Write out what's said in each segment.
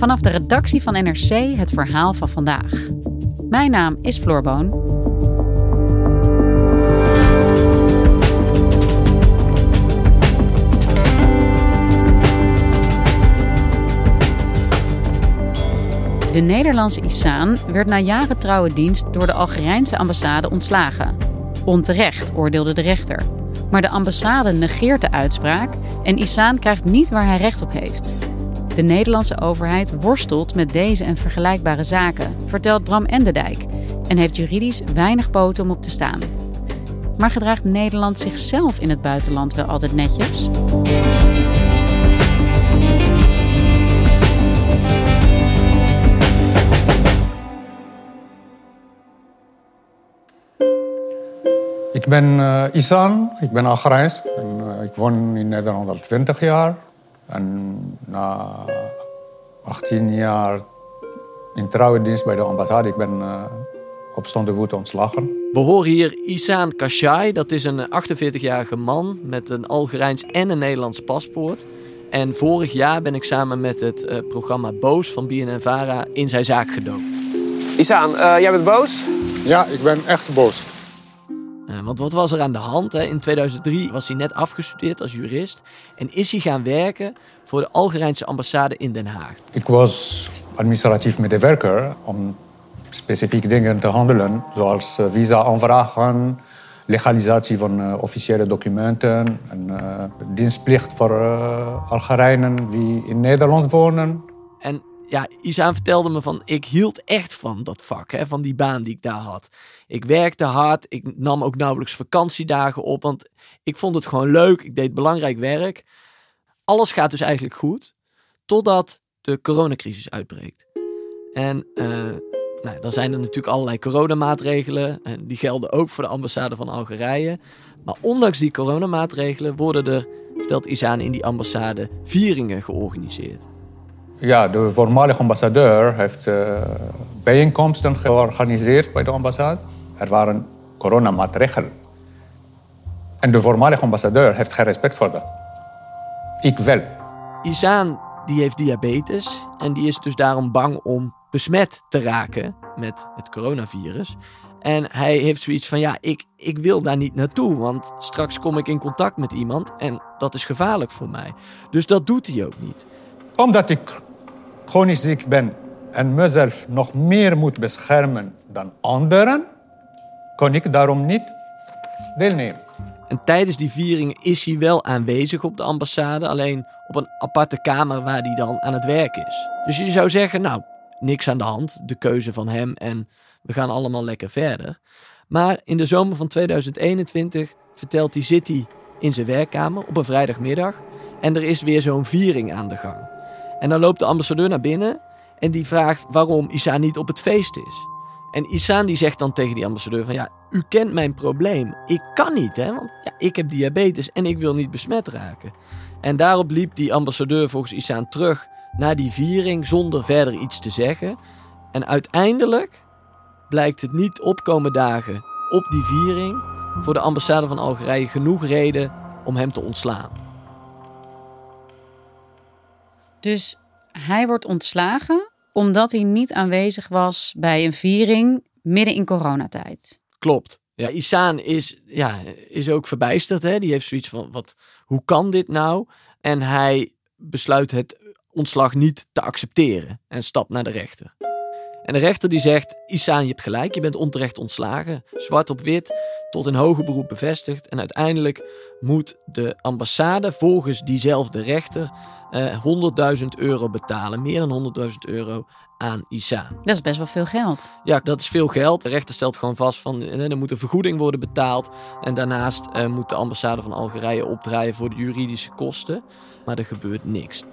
Vanaf de redactie van NRC het verhaal van vandaag. Mijn naam is Floor Boon. De Nederlandse Isaan werd na jaren trouwe dienst door de Algerijnse ambassade ontslagen. Onterecht, oordeelde de rechter. Maar de ambassade negeert de uitspraak en Isaan krijgt niet waar hij recht op heeft. De Nederlandse overheid worstelt met deze en vergelijkbare zaken, vertelt Bram Enderdijk, en heeft juridisch weinig poten om op te staan. Maar gedraagt Nederland zichzelf in het buitenland wel altijd netjes? Ik ben uh, Isan, ik ben Algerijns. Ik woon in Nederland al 20 jaar. En na 18 jaar in trouwe dienst bij de ambassade, ik ben uh, op staande voet ontslagen. We horen hier Isan Kashai, dat is een 48-jarige man met een Algerijns en een Nederlands paspoort. En vorig jaar ben ik samen met het programma Boos van BNNVARA in zijn zaak gedoken. Isaan, jij bent boos? Ja, ik ben echt boos. Uh, want wat was er aan de hand? Hè? In 2003 was hij net afgestudeerd als jurist en is hij gaan werken voor de Algerijnse ambassade in Den Haag. Ik was administratief medewerker om specifieke dingen te handelen, zoals uh, visa-aanvragen, legalisatie van uh, officiële documenten en dienstplicht voor Algerijnen die in Nederland wonen. Ja, Isaan vertelde me van, ik hield echt van dat vak, hè, van die baan die ik daar had. Ik werkte hard, ik nam ook nauwelijks vakantiedagen op, want ik vond het gewoon leuk, ik deed belangrijk werk. Alles gaat dus eigenlijk goed, totdat de coronacrisis uitbreekt. En uh, nou, dan zijn er natuurlijk allerlei coronamaatregelen, en die gelden ook voor de ambassade van Algerije. Maar ondanks die coronamaatregelen worden er, vertelt Isaan in die ambassade, vieringen georganiseerd. Ja, de voormalige ambassadeur heeft uh, bijeenkomsten georganiseerd bij de ambassade. Er waren coronamaatregelen. En de voormalige ambassadeur heeft geen respect voor dat. Ik wel. Isaan die heeft diabetes en die is dus daarom bang om besmet te raken met het coronavirus. En hij heeft zoiets van, ja, ik, ik wil daar niet naartoe, want straks kom ik in contact met iemand en dat is gevaarlijk voor mij. Dus dat doet hij ook niet. Omdat ik chronisch ziek ben en mezelf nog meer moet beschermen dan anderen, kon ik daarom niet deelnemen. En tijdens die viering is hij wel aanwezig op de ambassade, alleen op een aparte kamer waar hij dan aan het werk is. Dus je zou zeggen, nou, niks aan de hand, de keuze van hem en we gaan allemaal lekker verder. Maar in de zomer van 2021 vertelt hij, zit hij in zijn werkkamer op een vrijdagmiddag en er is weer zo'n viering aan de gang. En dan loopt de ambassadeur naar binnen en die vraagt waarom Isa niet op het feest is. En Isaan die zegt dan tegen die ambassadeur van ja, u kent mijn probleem. Ik kan niet, hè, want ja, ik heb diabetes en ik wil niet besmet raken. En daarop liep die ambassadeur volgens Isaan terug naar die viering zonder verder iets te zeggen. En uiteindelijk blijkt het niet opkomen dagen op die viering voor de ambassade van Algerije genoeg reden om hem te ontslaan. Dus hij wordt ontslagen omdat hij niet aanwezig was bij een viering midden in coronatijd. Klopt. Ja, Isaan is, ja, is ook verbijsterd. Hè? Die heeft zoiets van, wat, hoe kan dit nou? En hij besluit het ontslag niet te accepteren en stapt naar de rechter. En de rechter die zegt, Isaan, je hebt gelijk, je bent onterecht ontslagen. Zwart op wit, tot een hoger beroep bevestigd. En uiteindelijk moet de ambassade volgens diezelfde rechter eh, 100.000 euro betalen. Meer dan 100.000 euro aan Isaan. Dat is best wel veel geld. Ja, dat is veel geld. De rechter stelt gewoon vast van eh, er moet een vergoeding worden betaald. En daarnaast eh, moet de ambassade van Algerije opdraaien voor de juridische kosten. Maar er gebeurt niks.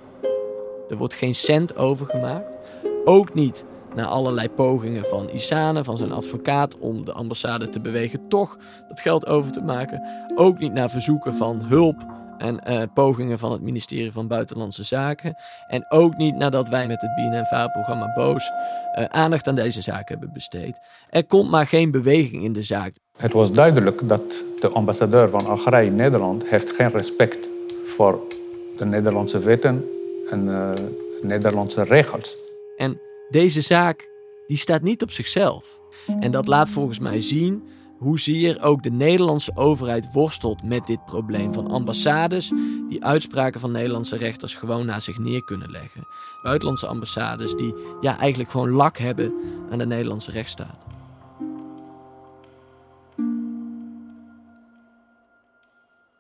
Er wordt geen cent overgemaakt. Ook niet na allerlei pogingen van Isane, van zijn advocaat, om de ambassade te bewegen toch dat geld over te maken. Ook niet naar verzoeken van hulp en eh, pogingen van het ministerie van Buitenlandse Zaken. En ook niet nadat wij met het BNNVARA-programma Boos eh, aandacht aan deze zaak hebben besteed. Er komt maar geen beweging in de zaak. Het was duidelijk dat de ambassadeur van Algerije in Nederland heeft geen respect voor de Nederlandse wetten en uh, Nederlandse regels. En deze zaak die staat niet op zichzelf. En dat laat volgens mij zien hoezeer ook de Nederlandse overheid worstelt met dit probleem van ambassades die uitspraken van Nederlandse rechters gewoon naar zich neer kunnen leggen. Buitenlandse ambassades die ja, eigenlijk gewoon lak hebben aan de Nederlandse rechtsstaat.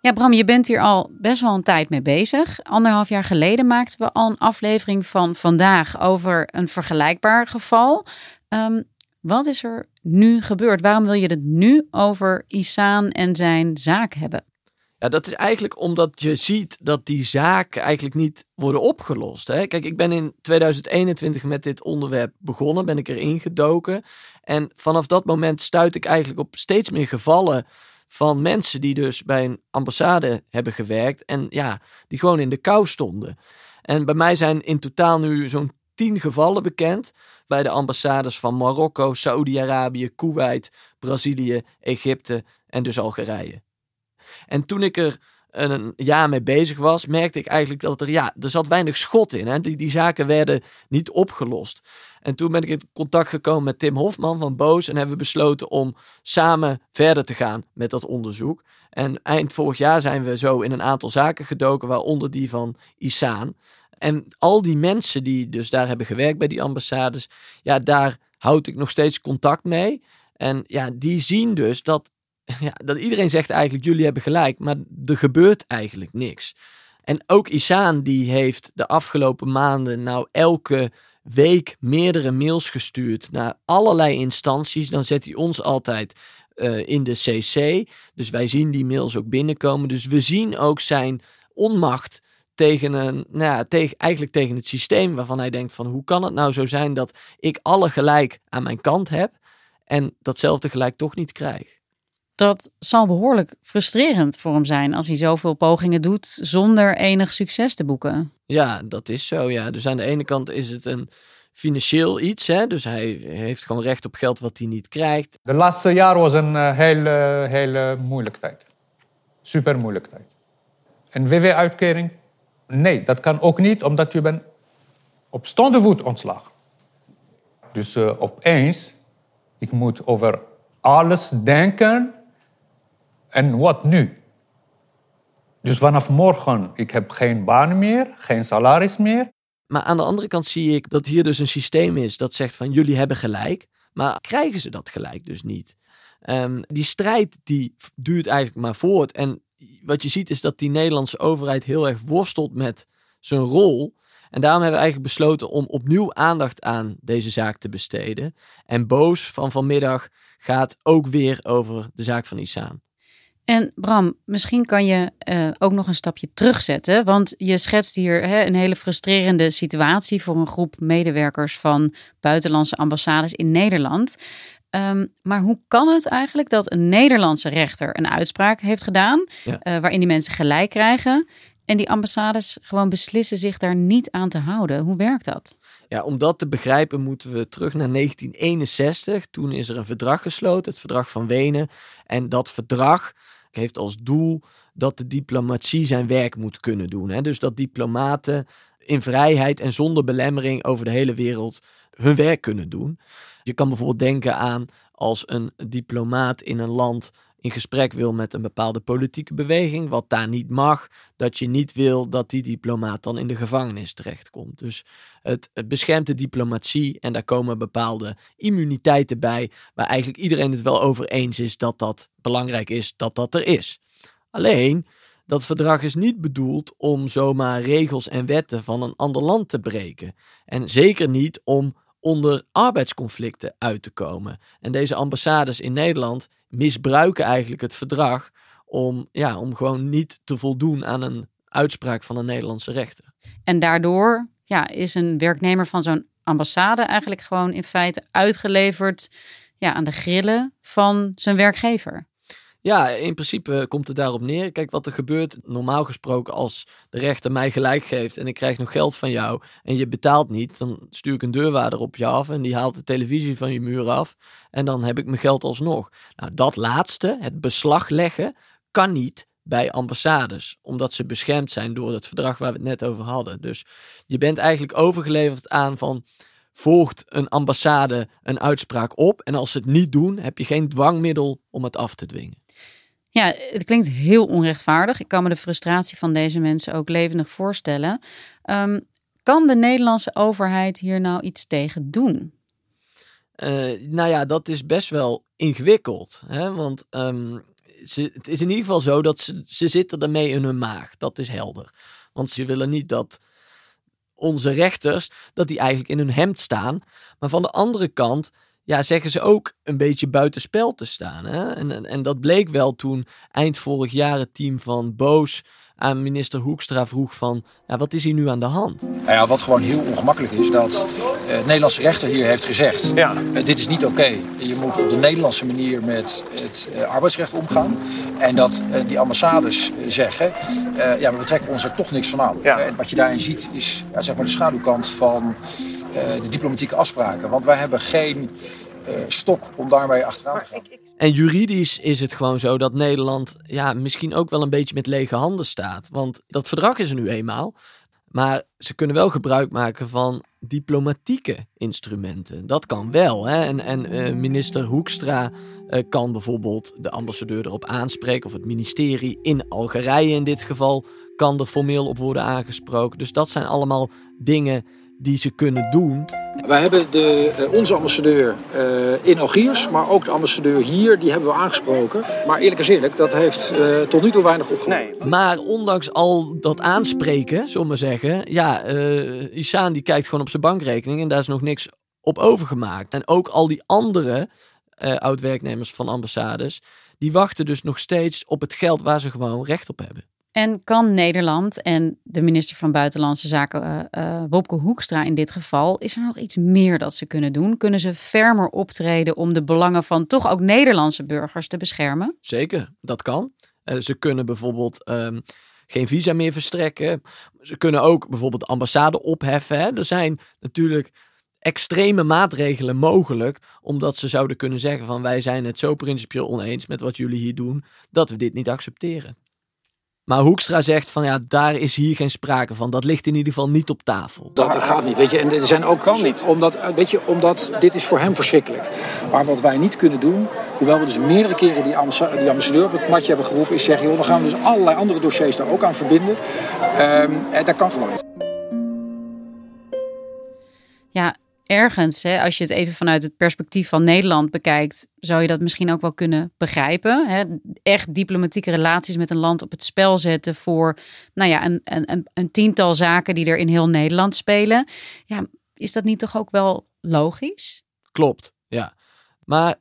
Ja, Bram, je bent hier al best wel een tijd mee bezig. Anderhalf jaar geleden maakten we al een aflevering van vandaag over een vergelijkbaar geval. Um, wat is er nu gebeurd? Waarom wil je het nu over Isaan en zijn zaak hebben? Ja, dat is eigenlijk omdat je ziet dat die zaken eigenlijk niet worden opgelost. Hè? Kijk, ik ben in 2021 met dit onderwerp begonnen, ben ik erin gedoken. En vanaf dat moment stuit ik eigenlijk op steeds meer gevallen van mensen die dus bij een ambassade hebben gewerkt en ja, die gewoon in de kou stonden. En bij mij zijn in totaal nu zo'n tien gevallen bekend bij de ambassades van Marokko, Saoedi-Arabië, Kuwait, Brazilië, Egypte en dus Algerije. En toen ik er een jaar mee bezig was, merkte ik eigenlijk dat er, ja, er zat weinig schot in. Hè? Die, die zaken werden niet opgelost. En toen ben ik in contact gekomen met Tim Hofman van Boos en hebben we besloten om samen verder te gaan met dat onderzoek. En eind vorig jaar zijn we zo in een aantal zaken gedoken, waaronder die van Isaan. En al die mensen die dus daar hebben gewerkt bij die ambassades, ja, daar houd ik nog steeds contact mee. En ja, die zien dus dat, ja, dat iedereen zegt eigenlijk, jullie hebben gelijk, maar er gebeurt eigenlijk niks. En ook Isaan die heeft de afgelopen maanden nou elke week meerdere mails gestuurd naar allerlei instanties. Dan zet hij ons altijd uh, in de CC. Dus wij zien die mails ook binnenkomen. Dus we zien ook zijn onmacht tegen een, nou ja, tegen, eigenlijk tegen het systeem waarvan hij denkt van hoe kan het nou zo zijn dat ik alle gelijk aan mijn kant heb en datzelfde gelijk toch niet krijg. Dat zal behoorlijk frustrerend voor hem zijn als hij zoveel pogingen doet zonder enig succes te boeken. Ja, dat is zo. Ja. Dus aan de ene kant is het een financieel iets. Hè? Dus hij heeft gewoon recht op geld wat hij niet krijgt. De laatste jaar was een hele, hele moeilijke tijd. Super moeilijke tijd. Een WW-uitkering Nee, dat kan ook niet, omdat je bent op staande voet ontslagen. Dus uh, opeens, ik moet over alles denken. En wat nu? Dus vanaf morgen, ik heb geen baan meer, geen salaris meer. Maar aan de andere kant zie ik dat hier dus een systeem is dat zegt van jullie hebben gelijk. Maar krijgen ze dat gelijk dus niet? Um, die strijd die duurt eigenlijk maar voort. En wat je ziet is dat die Nederlandse overheid heel erg worstelt met zijn rol. En daarom hebben we eigenlijk besloten om opnieuw aandacht aan deze zaak te besteden. En Boos van vanmiddag gaat ook weer over de zaak van Isaan. En Bram, misschien kan je uh, ook nog een stapje terugzetten. Want je schetst hier hè, een hele frustrerende situatie voor een groep medewerkers van buitenlandse ambassades in Nederland. Um, maar hoe kan het eigenlijk dat een Nederlandse rechter een uitspraak heeft gedaan, ja. uh, waarin die mensen gelijk krijgen, en die ambassades gewoon beslissen zich daar niet aan te houden? Hoe werkt dat? Ja, om dat te begrijpen moeten we terug naar 1961. Toen is er een verdrag gesloten, het verdrag van Wenen. En dat verdrag heeft als doel dat de diplomatie zijn werk moet kunnen doen. Hè? Dus dat diplomaten in vrijheid en zonder belemmering over de hele wereld hun werk kunnen doen. Je kan bijvoorbeeld denken aan als een diplomaat in een land in gesprek wil met een bepaalde politieke beweging, wat daar niet mag, dat je niet wil dat die diplomaat dan in de gevangenis terechtkomt. Dus het, beschermt de diplomatie en daar komen bepaalde immuniteiten bij, waar eigenlijk iedereen het wel over eens is dat dat belangrijk is dat dat er is. Alleen, dat verdrag is niet bedoeld om zomaar regels en wetten van een ander land te breken. En zeker niet om onder arbeidsconflicten uit te komen. En deze ambassades in Nederland misbruiken eigenlijk het verdrag om, ja, om gewoon niet te voldoen aan een uitspraak van een Nederlandse rechter. En daardoor ja, is een werknemer van zo'n ambassade eigenlijk gewoon in feite uitgeleverd ja, aan de grillen van zijn werkgever. Ja, in principe komt het daarop neer. Kijk, wat er gebeurt normaal gesproken als de rechter mij gelijk geeft en ik krijg nog geld van jou en je betaalt niet, dan stuur ik een deurwaarder op je af en die haalt de televisie van je muur af en dan heb ik mijn geld alsnog. Nou, dat laatste, het beslag leggen, kan niet bij ambassades, omdat ze beschermd zijn door het verdrag waar we het net over hadden. Dus je bent eigenlijk overgeleverd aan van volgt een ambassade een uitspraak op en als ze het niet doen, heb je geen dwangmiddel om het af te dwingen. Ja, het klinkt heel onrechtvaardig. Ik kan me de frustratie van deze mensen ook levendig voorstellen. Um, kan de Nederlandse overheid hier nou iets tegen doen? Uh, nou ja, dat is best wel ingewikkeld. Hè? Want um, het is in ieder geval zo dat ze, ze zitten ermee in hun maag. Dat is helder. Want ze willen niet dat onze rechters, dat die eigenlijk in hun hemd staan. Maar van de andere kant ja, zeggen ze ook een beetje buitenspel te staan. Hè? En, en, dat bleek wel toen eind vorig jaar het team van Boos aan minister Hoekstra vroeg van, ja, wat is hier nu aan de hand? Nou ja, wat gewoon heel ongemakkelijk is, dat uh, de Nederlandse rechter hier heeft gezegd, ja. Uh, dit is niet oké. Okay. Je moet op de Nederlandse manier met het uh, arbeidsrecht omgaan. En dat die ambassades zeggen, ja, we betrekken ons er toch niks van aan. Ja. En wat je daarin ziet is ja, zeg maar de schaduwkant van de diplomatieke afspraken. Want wij hebben geen stok om daarmee achteraan te gaan. En juridisch is het gewoon zo dat Nederland ja, misschien ook wel een beetje met lege handen staat. Want dat verdrag is er nu eenmaal. Maar ze kunnen wel gebruik maken van diplomatieke instrumenten. Dat kan wel. Hè? En, en uh, minister Hoekstra uh, kan bijvoorbeeld de ambassadeur erop aanspreken, of het ministerie in Algerije in dit geval, kan er formeel op worden aangesproken. Dus dat zijn allemaal dingen die ze kunnen doen. Wij hebben de, eh, onze ambassadeur uh, in Algiers, maar ook de ambassadeur hier, die hebben we aangesproken. Maar eerlijk is eerlijk, dat heeft uh, tot nu toe weinig opgeleverd. Nee. Maar ondanks al dat aanspreken, zullen we zeggen, ja, uh, Isaan die kijkt gewoon op zijn bankrekening en daar is nog niks op overgemaakt. En ook al die andere oud-werknemers van ambassades, die wachten dus nog steeds op het geld waar ze gewoon recht op hebben. En kan Nederland en de minister van Buitenlandse Zaken, uh, Wopke Hoekstra in dit geval, is er nog iets meer dat ze kunnen doen? Kunnen ze fermer optreden om de belangen van toch ook Nederlandse burgers te beschermen? Zeker, dat kan. Uh, ze kunnen bijvoorbeeld um, geen visa meer verstrekken. Ze kunnen ook bijvoorbeeld de ambassade opheffen. Er zijn natuurlijk extreme maatregelen mogelijk, omdat ze zouden kunnen zeggen van wij zijn het zo principieel oneens met wat jullie hier doen, dat we dit niet accepteren. Maar Hoekstra zegt van ja, daar is hier geen sprake van. Dat ligt in ieder geval niet op tafel. Dat, dat gaat niet, weet je. En er zijn ook kan niet. Omdat, weet je, omdat dit is voor hem verschrikkelijk. Maar wat wij niet kunnen doen, hoewel we dus meerdere keren die, ambassadeur, die ambassadeur op het matje hebben geroepen, is zeggen, joh, dan gaan we dus allerlei andere dossiers daar ook aan verbinden. Um, en dat kan gewoon niet. Ja, ergens, hè, als je het even vanuit het perspectief van Nederland bekijkt, zou je dat misschien ook wel kunnen begrijpen. Hè? Echt diplomatieke relaties met een land op het spel zetten voor nou ja, een, een, een tiental zaken die er in heel Nederland spelen. Ja, is dat niet toch ook wel logisch? Klopt, ja. Maar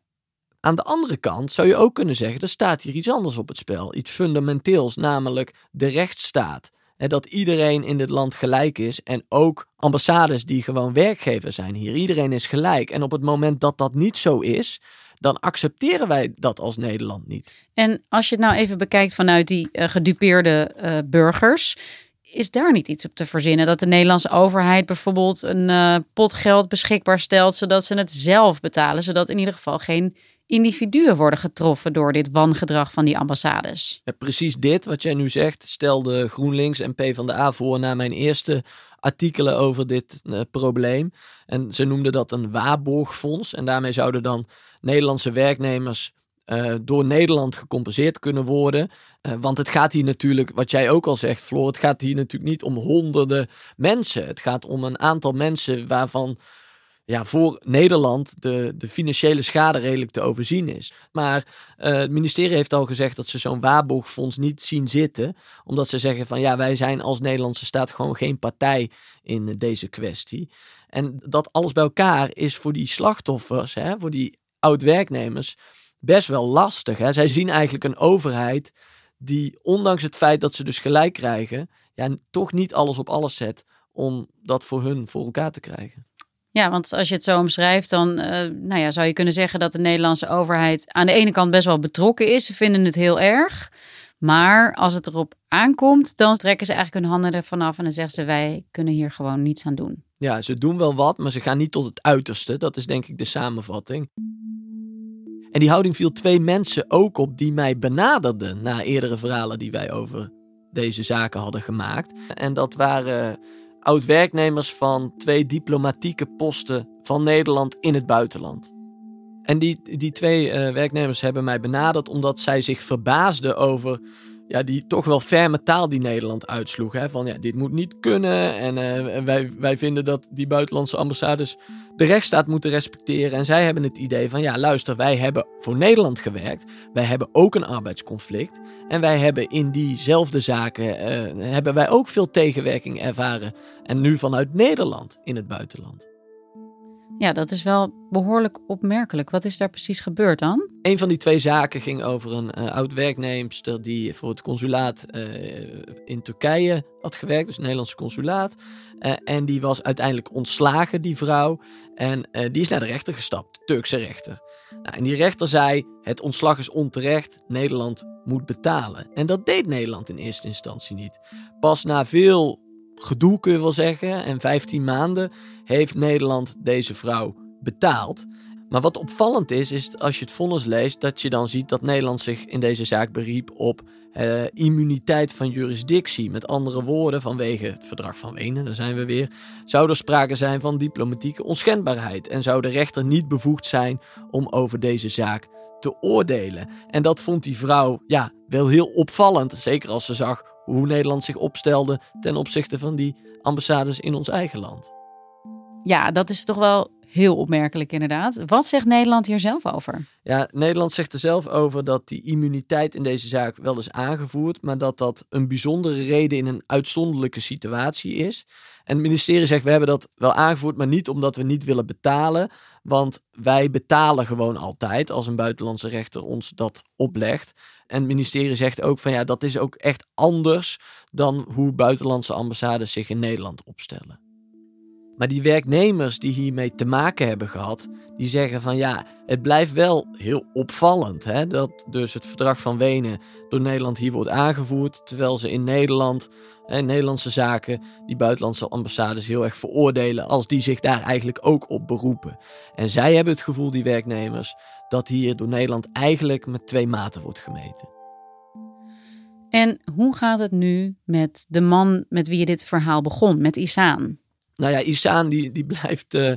aan de andere kant zou je ook kunnen zeggen, er staat hier iets anders op het spel. Iets fundamenteels, namelijk de rechtsstaat dat iedereen in dit land gelijk is. En ook ambassades die gewoon werkgever zijn hier. Iedereen is gelijk. En op het moment dat dat niet zo is, dan accepteren wij dat als Nederland niet. En als je het nou even bekijkt vanuit die uh, gedupeerde uh, burgers. Is daar niet iets op te verzinnen? Dat de Nederlandse overheid bijvoorbeeld een uh, pot geld beschikbaar stelt, zodat ze het zelf betalen, zodat in ieder geval geen individuen worden getroffen door dit wangedrag van die ambassades. Precies dit wat jij nu zegt stelde GroenLinks en PvdA voor na mijn eerste artikelen over dit uh, probleem. En ze noemden dat een waarborgfonds. En daarmee zouden dan Nederlandse werknemers uh, door Nederland gecompenseerd kunnen worden. Uh, want het gaat hier natuurlijk, wat jij ook al zegt, Floor, het gaat hier natuurlijk niet om honderden mensen. Het gaat om een aantal mensen waarvan ja, voor Nederland de, de financiële schade redelijk te overzien is. Maar uh, het ministerie heeft al gezegd dat ze zo'n waarborgfonds niet zien zitten. Omdat ze zeggen van ja, wij zijn als Nederlandse staat gewoon geen partij in deze kwestie. En dat alles bij elkaar is voor die slachtoffers, hè, voor die oud-werknemers, best wel lastig. Hè. Zij zien eigenlijk een overheid die, ondanks het feit dat ze dus gelijk krijgen, ja, toch niet alles op alles zet om dat voor hun voor elkaar te krijgen. Ja, want als je het zo omschrijft, dan uh, nou ja, zou je kunnen zeggen dat de Nederlandse overheid aan de ene kant best wel betrokken is. Ze vinden het heel erg. Maar als het erop aankomt, dan trekken ze eigenlijk hun handen ervan af en dan zeggen ze: wij kunnen hier gewoon niets aan doen. Ja, ze doen wel wat, maar ze gaan niet tot het uiterste. Dat is denk ik de samenvatting. En die houding viel twee mensen ook op die mij benaderden na eerdere verhalen die wij over deze zaken hadden gemaakt. En dat waren oud-werknemers van twee diplomatieke posten van Nederland in het buitenland. En die, die twee uh, werknemers hebben mij benaderd omdat zij zich verbaasden over ja, die toch wel ferme taal die Nederland uitsloeg. Hè? Van ja, dit moet niet kunnen. En uh, wij, wij vinden dat die buitenlandse ambassades de rechtsstaat moeten respecteren. En zij hebben het idee van ja, luister, wij hebben voor Nederland gewerkt. Wij hebben ook een arbeidsconflict. En wij hebben in diezelfde zaken uh, hebben wij ook veel tegenwerking ervaren. En nu vanuit Nederland in het buitenland. Ja, dat is wel behoorlijk opmerkelijk. Wat is daar precies gebeurd dan? Een van die twee zaken ging over een uh, oud werknemster die voor het consulaat uh, in Turkije had gewerkt, dus het Nederlandse consulaat. Uh, en die was uiteindelijk ontslagen, die vrouw. En die is naar de rechter gestapt, Turkse rechter. Nou, en die rechter zei: het ontslag is onterecht, Nederland moet betalen. En dat deed Nederland in eerste instantie niet. Pas na veel gedoe kun je wel zeggen. En 15 maanden heeft Nederland deze vrouw betaald. Maar wat opvallend is, is als je het vonnis leest, dat je dan ziet dat Nederland zich in deze zaak beriep op uh, immuniteit van jurisdictie. Met andere woorden, vanwege het verdrag van Wenen, daar zijn we weer, zou er sprake zijn van diplomatieke onschendbaarheid. En zou de rechter niet bevoegd zijn om over deze zaak te oordelen. En dat vond die vrouw ja, wel heel opvallend. Zeker als ze zag hoe Nederland zich opstelde ten opzichte van die ambassades in ons eigen land. Ja, dat is toch wel heel opmerkelijk inderdaad. Wat zegt Nederland hier zelf over? Ja, Nederland zegt er zelf over dat die immuniteit in deze zaak wel is aangevoerd, maar dat dat een bijzondere reden in een uitzonderlijke situatie is. En het ministerie zegt we hebben dat wel aangevoerd, maar niet omdat we niet willen betalen, want wij betalen gewoon altijd als een buitenlandse rechter ons dat oplegt. En het ministerie zegt ook van ja, dat is ook echt anders dan hoe buitenlandse ambassades zich in Nederland opstellen. Maar die werknemers die hiermee te maken hebben gehad, die zeggen van ja, het blijft wel heel opvallend hè, dat dus het verdrag van Wenen door Nederland hier wordt aangevoerd, terwijl ze in Nederland, hè, Nederlandse zaken, die buitenlandse ambassades heel erg veroordelen als die zich daar eigenlijk ook op beroepen. En zij hebben het gevoel, die werknemers, dat hier door Nederland eigenlijk met twee maten wordt gemeten. En hoe gaat het nu met de man met wie je dit verhaal begon, met Isaan? Nou ja, Isaan die, die blijft. Uh,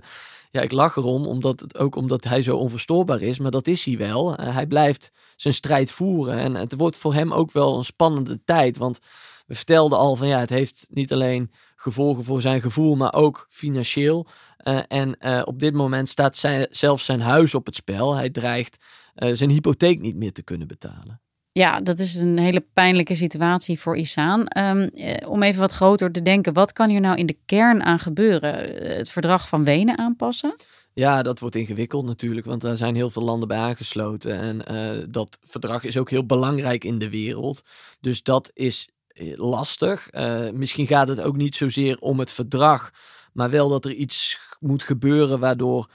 ja, ik lach erom, omdat het, ook omdat hij zo onverstoorbaar is. Maar dat is hij wel. Uh, hij blijft zijn strijd voeren. En het wordt voor hem ook wel een spannende tijd. Want we vertelden al van ja, het heeft niet alleen gevolgen voor zijn gevoel, maar ook financieel. Uh, en op dit moment staat zijn, zelfs zijn huis op het spel. Hij dreigt zijn hypotheek niet meer te kunnen betalen. Ja, dat is een hele pijnlijke situatie voor Isaan. Um, om even wat groter te denken, wat kan hier nou in de kern aan gebeuren? Het verdrag van Wenen aanpassen? Ja, dat wordt ingewikkeld natuurlijk, want daar zijn heel veel landen bij aangesloten. En uh, dat verdrag is ook heel belangrijk in de wereld. Dus dat is eh, lastig. Misschien gaat het ook niet zozeer om het verdrag, maar wel dat er iets moet gebeuren waardoor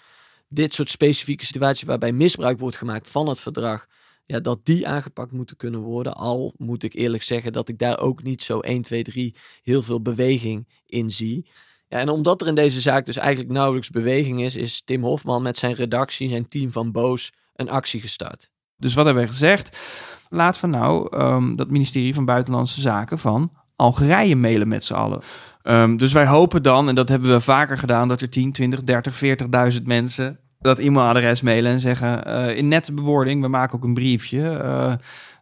dit soort specifieke situaties waarbij misbruik wordt gemaakt van het verdrag ja, dat die aangepakt moeten kunnen worden. Al moet ik eerlijk zeggen dat ik daar ook niet zo 1, 2, 3 heel veel beweging in zie. Ja, en omdat er in deze zaak dus eigenlijk nauwelijks beweging is, is Tim Hofman met zijn redactie, zijn team van Boos, een actie gestart. Dus wat hebben we gezegd? Laten we nou um, dat ministerie van Buitenlandse Zaken van Algerije mailen met z'n allen. Um, dus wij hopen dan, en dat hebben we vaker gedaan, dat er 10, 20, 30, 40.000 mensen dat e-mailadres mailen en zeggen uh, in nette bewoording, we maken ook een briefje. Uh,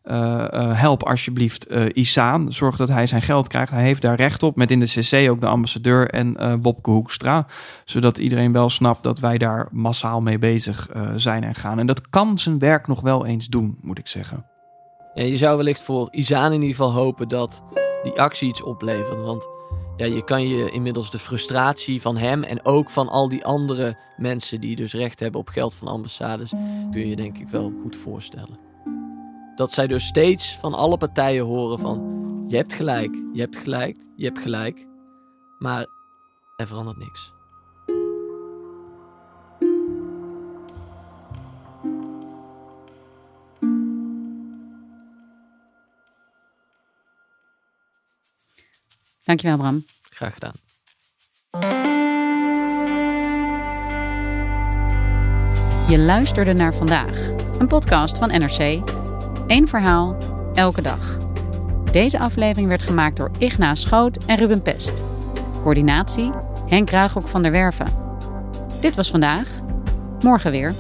uh, help alsjeblieft Isaan. Zorg dat hij zijn geld krijgt. Hij heeft daar recht op. Met in de CC ook de ambassadeur en Wopke Hoekstra. Zodat iedereen wel snapt dat wij daar massaal mee bezig zijn en gaan. En dat kan zijn werk nog wel eens doen, moet ik zeggen. Ja, je zou wellicht voor Isaan in ieder geval hopen dat die actie iets oplevert. Want ja, je kan je inmiddels de frustratie van hem en ook van al die andere mensen die dus recht hebben op geld van ambassades, kun je denk ik wel goed voorstellen. Dat zij dus steeds van alle partijen horen van je hebt gelijk, je hebt gelijk, je hebt gelijk, maar er verandert niks. Dankjewel, Bram. Graag gedaan. Je luisterde naar vandaag, een podcast van NRC. Eén verhaal, elke dag. Deze aflevering werd gemaakt door Igna Schoot en Ruben Pest. Coördinatie Henk Ruigrok van der Werven. Dit was vandaag. Morgen weer.